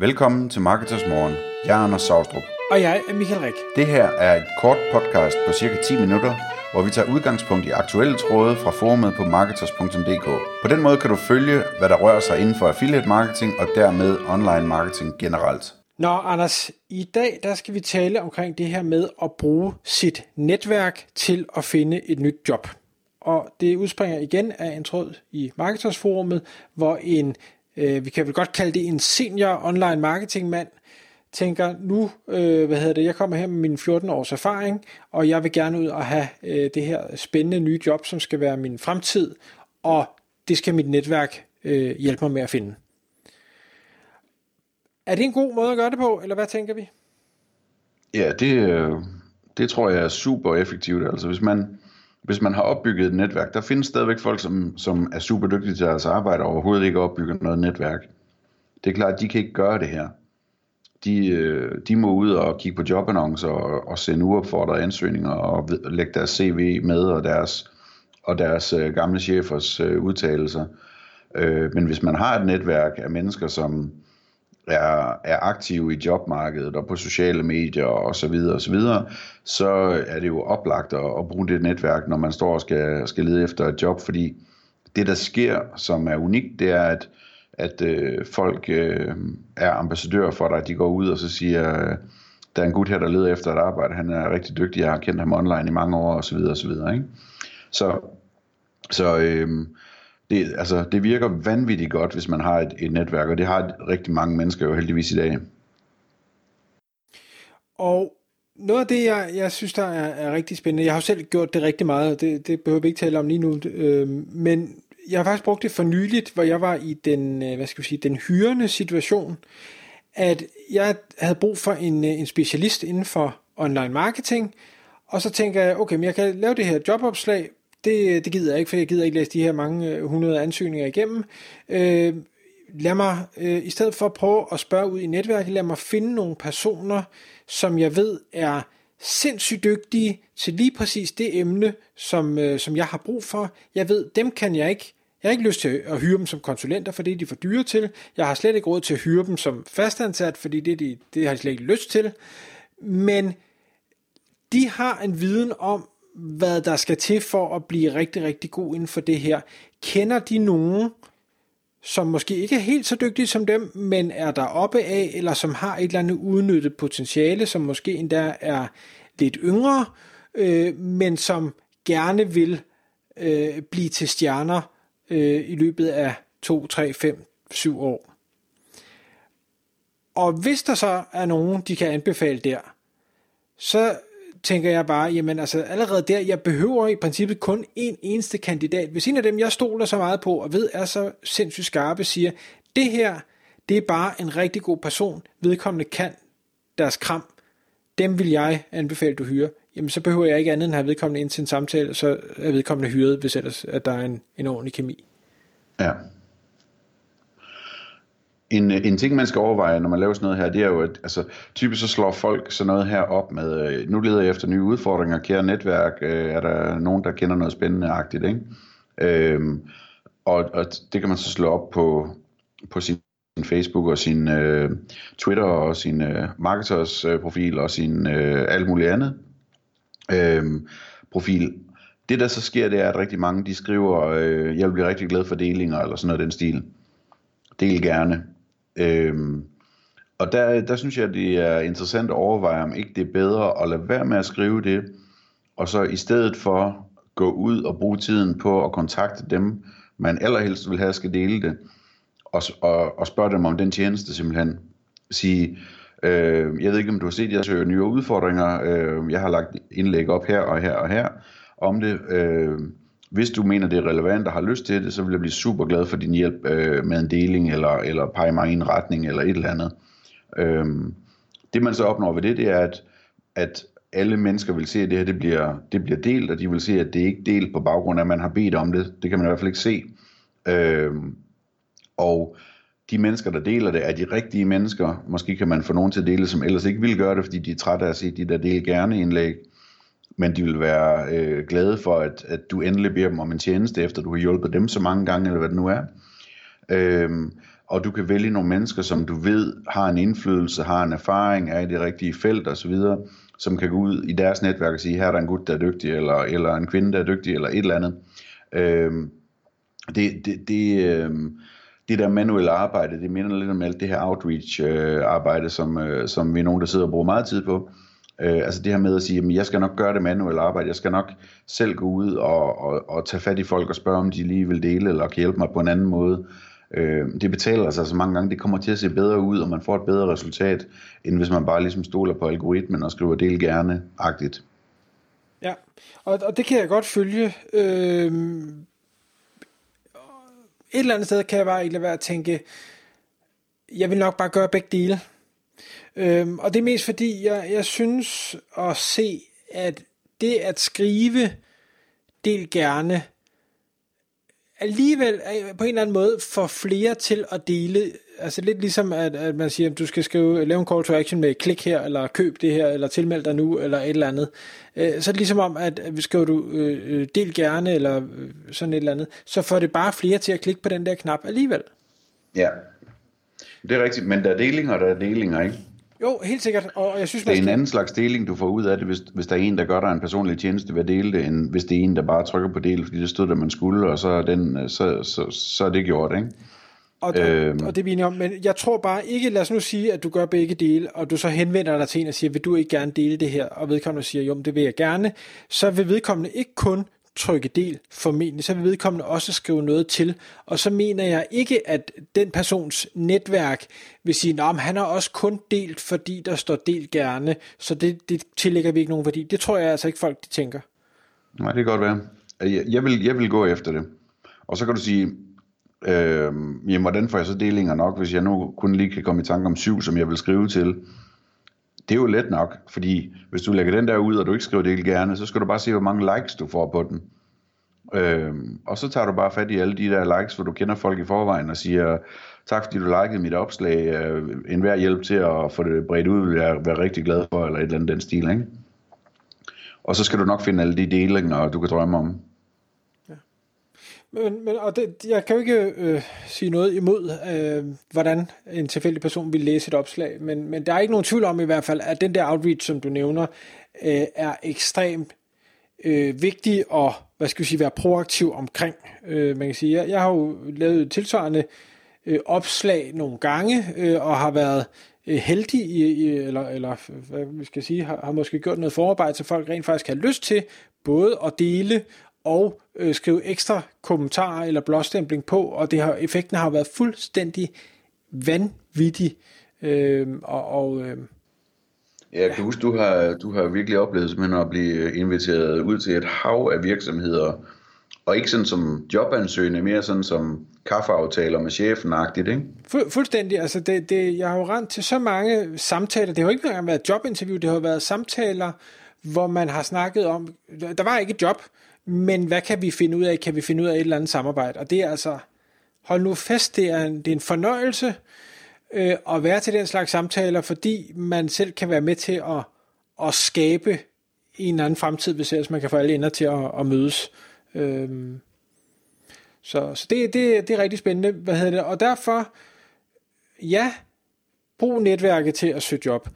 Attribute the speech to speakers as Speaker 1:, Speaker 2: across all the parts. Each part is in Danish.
Speaker 1: Velkommen til Marketers Morgen. Jeg er Anders Saustrup.
Speaker 2: Og jeg er Michael Rik.
Speaker 1: Det her er et kort podcast på cirka 10 minutter, hvor vi tager udgangspunkt i aktuelle tråde fra forumet på marketers.dk. På den måde kan du følge, hvad der rører sig inden for affiliate marketing og dermed online marketing generelt.
Speaker 2: Nå, Anders, i dag der skal vi tale omkring det her med at bruge sit netværk til at finde et nyt job. Og det udspringer igen af en tråd i Marketersforumet, hvor en, øh, vi kan vel godt kalde det en senior online marketingmand, tænker, nu, øh, hvad hedder det, jeg kommer her med min 14 års erfaring, og jeg vil gerne ud og have øh, det her spændende nye job, som skal være min fremtid, og det skal mit netværk øh, hjælpe mig med at finde. Er det en god måde at gøre det på, eller hvad tænker vi?
Speaker 1: Ja, det, øh, det tror jeg er super effektivt. Altså hvis man, hvis man har opbygget et netværk, der findes stadigvæk folk, som, som er super dygtige til deres arbejde, og overhovedet ikke opbygger noget netværk. Det er klart, at de kan ikke gøre det her. De, øh, de må ud og kigge på jobannoncer og, og sende uopfordrede ansøgninger og lægge deres CV med og deres, og deres øh, gamle chefers øh, udtalelser. Men hvis man har et netværk af mennesker, som er, er aktive i jobmarkedet og på sociale medier og så videre og så videre, så er det jo oplagt at, at bruge det netværk, når man står og skal, skal lede efter et job, fordi det der sker, som er unikt, det er, at, at øh, folk øh, er ambassadører for dig, de går ud og så siger, øh, der er en gut her, der leder efter et arbejde, han er rigtig dygtig, jeg har kendt ham online i mange år, og så videre og så videre, ikke? Så, så øh, det, altså, det virker vanvittigt godt, hvis man har et, et netværk, og det har rigtig mange mennesker jo heldigvis i dag.
Speaker 2: Og noget af det, jeg, jeg synes, der er, er rigtig spændende, jeg har jo selv gjort det rigtig meget, det, det behøver vi ikke tale om lige nu, øh, men jeg har faktisk brugt det for nyligt, hvor jeg var i den, øh, hvad skal vi sige, den hyrende situation, at jeg havde brug for en, øh, en specialist inden for online marketing, og så tænker jeg, okay, men jeg kan lave det her jobopslag, det, det gider jeg ikke, for jeg gider ikke læse de her mange øh, hundrede ansøgninger igennem. Øh, lad mig, øh, i stedet for at prøve at spørge ud i netværket, lad mig finde nogle personer, som jeg ved er sindssygt dygtige til lige præcis det emne, som, øh, som jeg har brug for. Jeg ved, dem kan jeg ikke jeg har ikke lyst til at hyre dem som konsulenter, for det er for dyre til. Jeg har slet ikke råd til at hyre dem som fastansat, fordi det, de, det har jeg slet ikke lyst til. Men de har en viden om, hvad der skal til for at blive rigtig, rigtig god inden for det her. Kender de nogen, som måske ikke er helt så dygtige som dem, men er der oppe af, eller som har et eller andet udnyttet potentiale, som måske endda er lidt yngre, øh, men som gerne vil øh, blive til stjerner øh, i løbet af 2, 3, 5, 7 år. Og hvis der så er nogen, de kan anbefale der, så tænker jeg bare, jamen altså allerede der, jeg behøver i princippet kun en eneste kandidat. Hvis en af dem, jeg stoler så meget på og ved er så sindssygt skarpe, siger, det her, det er bare en rigtig god person, vedkommende kan deres kram, dem vil jeg anbefale, du hyrer. Jamen så behøver jeg ikke andet end at have vedkommende ind til en samtale, så er vedkommende hyret, hvis ellers at der er en, en ordentlig kemi.
Speaker 1: Ja. En, en ting, man skal overveje, når man laver sådan noget her, det er jo, at altså, typisk så slår folk sådan noget her op med, øh, nu leder jeg efter nye udfordringer, kære netværk, øh, er der nogen, der kender noget spændende-agtigt, ikke? Øhm, og, og det kan man så slå op på, på sin Facebook og sin øh, Twitter og sin øh, marketers øh, profil og sin øh, alt muligt andet øh, profil. Det der så sker, det er, at rigtig mange de skriver, øh, jeg vil blive rigtig glad for delinger eller sådan noget den stil. Del gerne. Øhm, og der, der synes jeg, det er interessant at overveje, om ikke det er bedre at lade være med at skrive det, og så i stedet for gå ud og bruge tiden på at kontakte dem, man allerhelst vil have skal dele det, og, og, og spørge dem om den tjeneste simpelthen. Sige, øh, jeg ved ikke om du har set, jeg søger øh, nye udfordringer, øh, jeg har lagt indlæg op her og her og her om det. Øh, hvis du mener, det er relevant og har lyst til det, så vil jeg blive super glad for din hjælp øh, med en deling, eller, eller pege mig i en retning, eller et eller andet. Øhm, det man så opnår ved det, det er, at, at alle mennesker vil se, at det her det bliver, det bliver delt, og de vil se, at det ikke er delt på baggrund af, at man har bedt om det. Det kan man i hvert fald ikke se. Øhm, og de mennesker, der deler det, er de rigtige mennesker. Måske kan man få nogen til at dele, som ellers ikke vil gøre det, fordi de er trætte af at se de der dele gerne indlæg men de vil være øh, glade for, at, at du endelig beder dem om en tjeneste, efter du har hjulpet dem så mange gange, eller hvad det nu er. Øhm, og du kan vælge nogle mennesker, som du ved har en indflydelse, har en erfaring, er i det rigtige felt osv., som kan gå ud i deres netværk og sige, her er der en gut, der er dygtig, eller, eller en kvinde, der er dygtig, eller et eller andet. Øhm, det, det, det, øh, det der manuelle arbejde, det minder lidt om alt det her outreach-arbejde, øh, som, øh, som vi er nogen, der sidder og bruger meget tid på. Øh, altså det her med at sige, at jeg skal nok gøre det manuelle arbejde, jeg skal nok selv gå ud og, og, og tage fat i folk og spørge, om de lige vil dele, eller kan hjælpe mig på en anden måde. Øh, det betaler sig så mange gange, det kommer til at se bedre ud, og man får et bedre resultat, end hvis man bare ligesom stoler på algoritmen og skriver del gerne-agtigt.
Speaker 2: Ja, og, og det kan jeg godt følge. Øh, et eller andet sted kan jeg bare ikke være at tænke, jeg vil nok bare gøre begge dele. Øhm, og det er mest fordi, jeg, jeg synes at se, at det at skrive del gerne, alligevel på en eller anden måde får flere til at dele, altså lidt ligesom at, at man siger, at du skal skrive, lave en call to action med klik her, eller køb det her, eller tilmeld dig nu, eller et eller andet. Øh, så er det ligesom om, at skriver du øh, øh, del gerne, eller øh, sådan et eller andet, så får det bare flere til at klikke på den der knap alligevel.
Speaker 1: Ja, det er rigtigt, men der er delinger, der er delinger, ikke?
Speaker 2: Jo, helt sikkert. Og jeg synes,
Speaker 1: det er en anden slags deling, du får ud af det, hvis, hvis der er en, der gør dig en personlig tjeneste ved at dele det, end hvis det er en, der bare trykker på del, fordi det stod der, man skulle, og så er, den, så, så, så er det gjort, ikke?
Speaker 2: Og, øhm. og det er vi om, men jeg tror bare ikke, lad os nu sige, at du gør begge dele, og du så henvender dig til en og siger, vil du ikke gerne dele det her, og vedkommende siger, jo, det vil jeg gerne, så vil vedkommende ikke kun trykke del formentlig, så vil vedkommende også skrive noget til. Og så mener jeg ikke, at den persons netværk vil sige, at han har også kun delt, fordi der står del gerne, så det, det tillægger vi ikke nogen værdi. Det tror jeg altså ikke folk de tænker.
Speaker 1: Nej, det kan godt være. Jeg vil, jeg vil gå efter det. Og så kan du sige, øh, jamen, hvordan får jeg så delinger nok, hvis jeg nu kun lige kan komme i tanke om syv, som jeg vil skrive til det er jo let nok, fordi hvis du lægger den der ud, og du ikke skriver det gerne, så skal du bare se, hvor mange likes du får på den. Øhm, og så tager du bare fat i alle de der likes, hvor du kender folk i forvejen og siger, tak fordi du likede mit opslag, øh, en hver hjælp til at få det bredt ud, vil jeg være rigtig glad for, eller et eller andet den stil, ikke? Og så skal du nok finde alle de delinger, du kan drømme om.
Speaker 2: Men, men og det, jeg kan jo ikke øh, sige noget imod, øh, hvordan en tilfældig person vil læse et opslag, men, men der er ikke nogen tvivl om i hvert fald, at den der outreach, som du nævner, øh, er ekstremt øh, vigtig og hvad skal vi sige, være proaktiv omkring. Øh, man kan sige, jeg, jeg har jo lavet tilsvarende øh, opslag nogle gange, øh, og har været øh, heldig, i, i, eller, eller hvad vi skal sige, har, har måske gjort noget forarbejde, så folk rent faktisk har lyst til både at dele og øh, skrive ekstra kommentarer eller blåstempling på, og det har, effekten har været fuldstændig vanvittig. Øh, og, og øh,
Speaker 1: Ja, kan huske, du har, du har virkelig oplevet simpelthen at blive inviteret ud til et hav af virksomheder, og ikke sådan som jobansøgende, mere sådan som kaffeaftaler med chefen-agtigt, ikke?
Speaker 2: Fu- fuldstændig, altså det, det, jeg har jo rent til så mange samtaler, det har jo ikke engang været jobinterview, det har været samtaler, hvor man har snakket om, der var ikke et job, men hvad kan vi finde ud af? Kan vi finde ud af et eller andet samarbejde? Og det er altså, hold nu fast, det er en, det er en fornøjelse øh, at være til den slags samtaler, fordi man selv kan være med til at, at skabe en eller anden fremtid, hvis ellers man kan få alle ender til at, at mødes. Øhm, så så det, det, det er rigtig spændende. Hvad hedder det? Og derfor, ja, brug netværket til at søge job.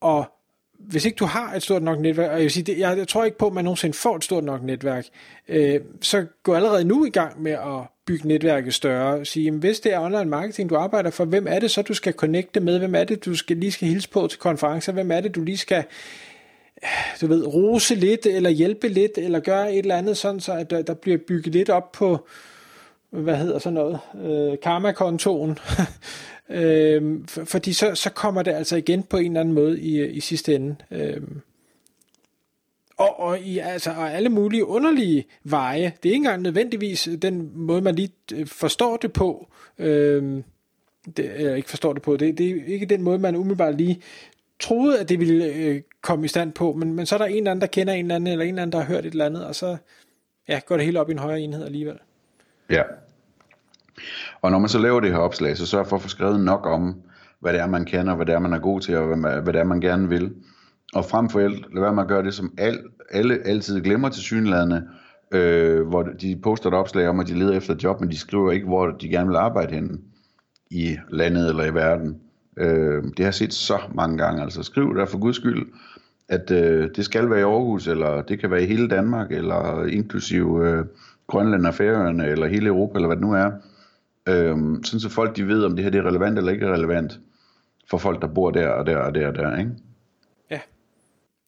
Speaker 2: Og hvis ikke du har et stort nok netværk, og jeg, vil sige, det, jeg, jeg tror ikke på, at man nogensinde får et stort nok netværk, øh, så gå allerede nu i gang med at bygge netværket større. Sige, jamen, hvis det er online marketing, du arbejder for, hvem er det så, du skal connecte med? Hvem er det, du skal, lige skal hilse på til konferencer? Hvem er det, du lige skal du ved, rose lidt, eller hjælpe lidt, eller gøre et eller andet, sådan så at der, der bliver bygget lidt op på, hvad hedder sådan noget, øh, karma-kontoen, Øhm, for, fordi så, så kommer det altså igen på en eller anden måde i, i sidste ende. Øhm, og, og, i, altså, og alle mulige underlige veje. Det er ikke engang nødvendigvis den måde, man lige øh, forstår det på. Øhm, det, eller ikke forstår det på. Det, det er ikke den måde, man umiddelbart lige troede, at det ville øh, komme i stand på, men, men så er der en eller anden, der kender en eller anden, eller en eller anden, der har hørt et eller andet, og så ja, går det hele op i en højere enhed alligevel.
Speaker 1: Ja. Og når man så laver det her opslag, så sørg for at få skrevet nok om, hvad det er, man kender, hvad det er, man er god til, og hvad, man, hvad det er, man gerne vil. Og frem for alt, lad være med at gøre det, som al, alle altid glemmer til synlædende, øh, hvor de poster et opslag om, at de leder efter et job, men de skriver ikke, hvor de gerne vil arbejde henne. i landet eller i verden. Øh, det har jeg set så mange gange. Altså skriv der for guds skyld, at øh, det skal være i Aarhus, eller det kan være i hele Danmark, eller inklusive øh, Grønland og Færøerne, eller hele Europa, eller hvad det nu er. Øh, sådan så folk de ved, om det her det er relevant eller ikke relevant for folk, der bor der og der og der og der, ikke?
Speaker 2: Ja.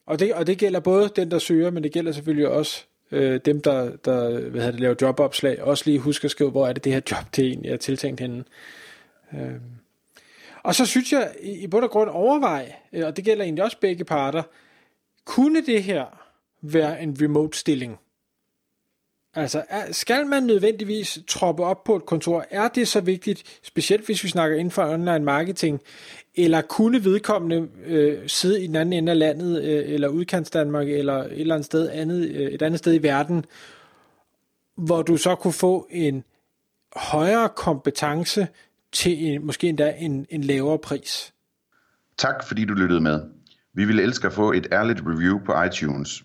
Speaker 2: Og det, og det gælder både den, der søger, men det gælder selvfølgelig også øh, dem, der, der hvad hedder det, laver jobopslag. Også lige husk at skrive, hvor er det det her job, det egentlig er tiltænkt henne. Øh. Og så synes jeg i, i bund og grund overvej, øh, og det gælder egentlig også begge parter, kunne det her være en remote stilling? Altså, skal man nødvendigvis troppe op på et kontor? Er det så vigtigt, specielt hvis vi snakker inden for online marketing, eller kunne vedkommende øh, sidde i den anden ende af landet, øh, eller udkants Danmark, eller et eller andet sted andet, øh, et andet sted i verden, hvor du så kunne få en højere kompetence til en, måske endda en, en lavere pris?
Speaker 1: Tak fordi du lyttede med. Vi ville elske at få et ærligt review på iTunes.